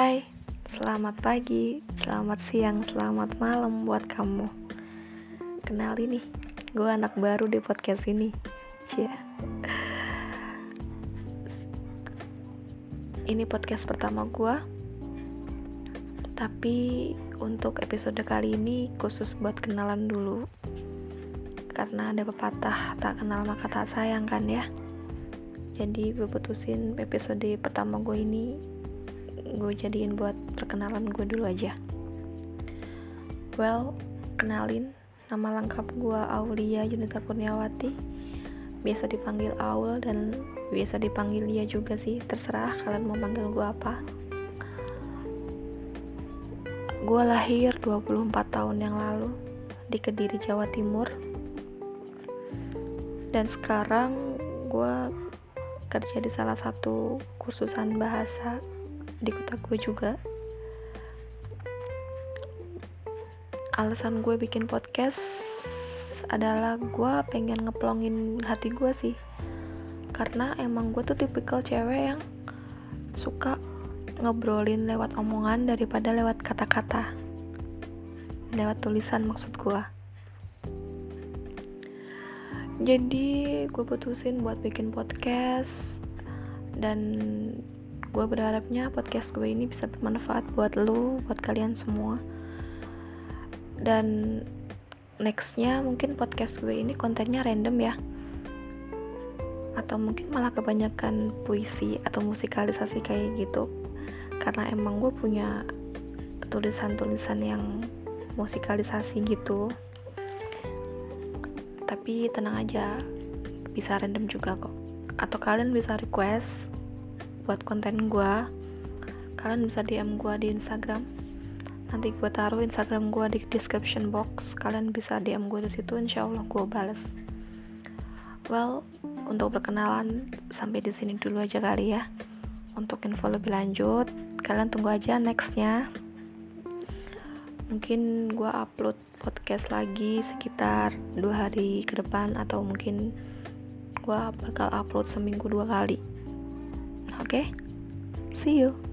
Hai, selamat pagi, selamat siang, selamat malam buat kamu. Kenali nih, gue anak baru di podcast ini. Cia Ini podcast pertama gue Tapi untuk episode kali ini khusus buat kenalan dulu. Karena ada pepatah tak kenal maka tak sayang kan ya. Jadi gue putusin episode pertama gue ini gue jadiin buat perkenalan gue dulu aja. Well kenalin nama lengkap gue Aulia Yunita Kurniawati. Biasa dipanggil Aul dan biasa dipanggil Lia juga sih. Terserah kalian mau panggil gue apa. Gue lahir 24 tahun yang lalu di Kediri Jawa Timur. Dan sekarang gue kerja di salah satu kursusan bahasa di kota gue juga. Alasan gue bikin podcast adalah gue pengen ngeplongin hati gue sih. Karena emang gue tuh tipikal cewek yang suka ngobrolin lewat omongan daripada lewat kata-kata. Lewat tulisan maksud gue. Jadi gue putusin buat bikin podcast dan gue berharapnya podcast gue ini bisa bermanfaat buat lo buat kalian semua. Dan nextnya mungkin podcast gue ini kontennya random ya. Atau mungkin malah kebanyakan puisi atau musikalisasi kayak gitu. Karena emang gue punya tulisan-tulisan yang musikalisasi gitu. Tapi tenang aja bisa random juga kok. Atau kalian bisa request buat konten gue kalian bisa DM gue di Instagram. Nanti gue taruh Instagram gue di description box. Kalian bisa DM gue di situ insya Allah gue bales. Well untuk perkenalan sampai di sini dulu aja kali ya. Untuk info lebih lanjut kalian tunggu aja nextnya. Mungkin gue upload podcast lagi sekitar dua hari ke depan atau mungkin gue bakal upload seminggu dua kali okay? see you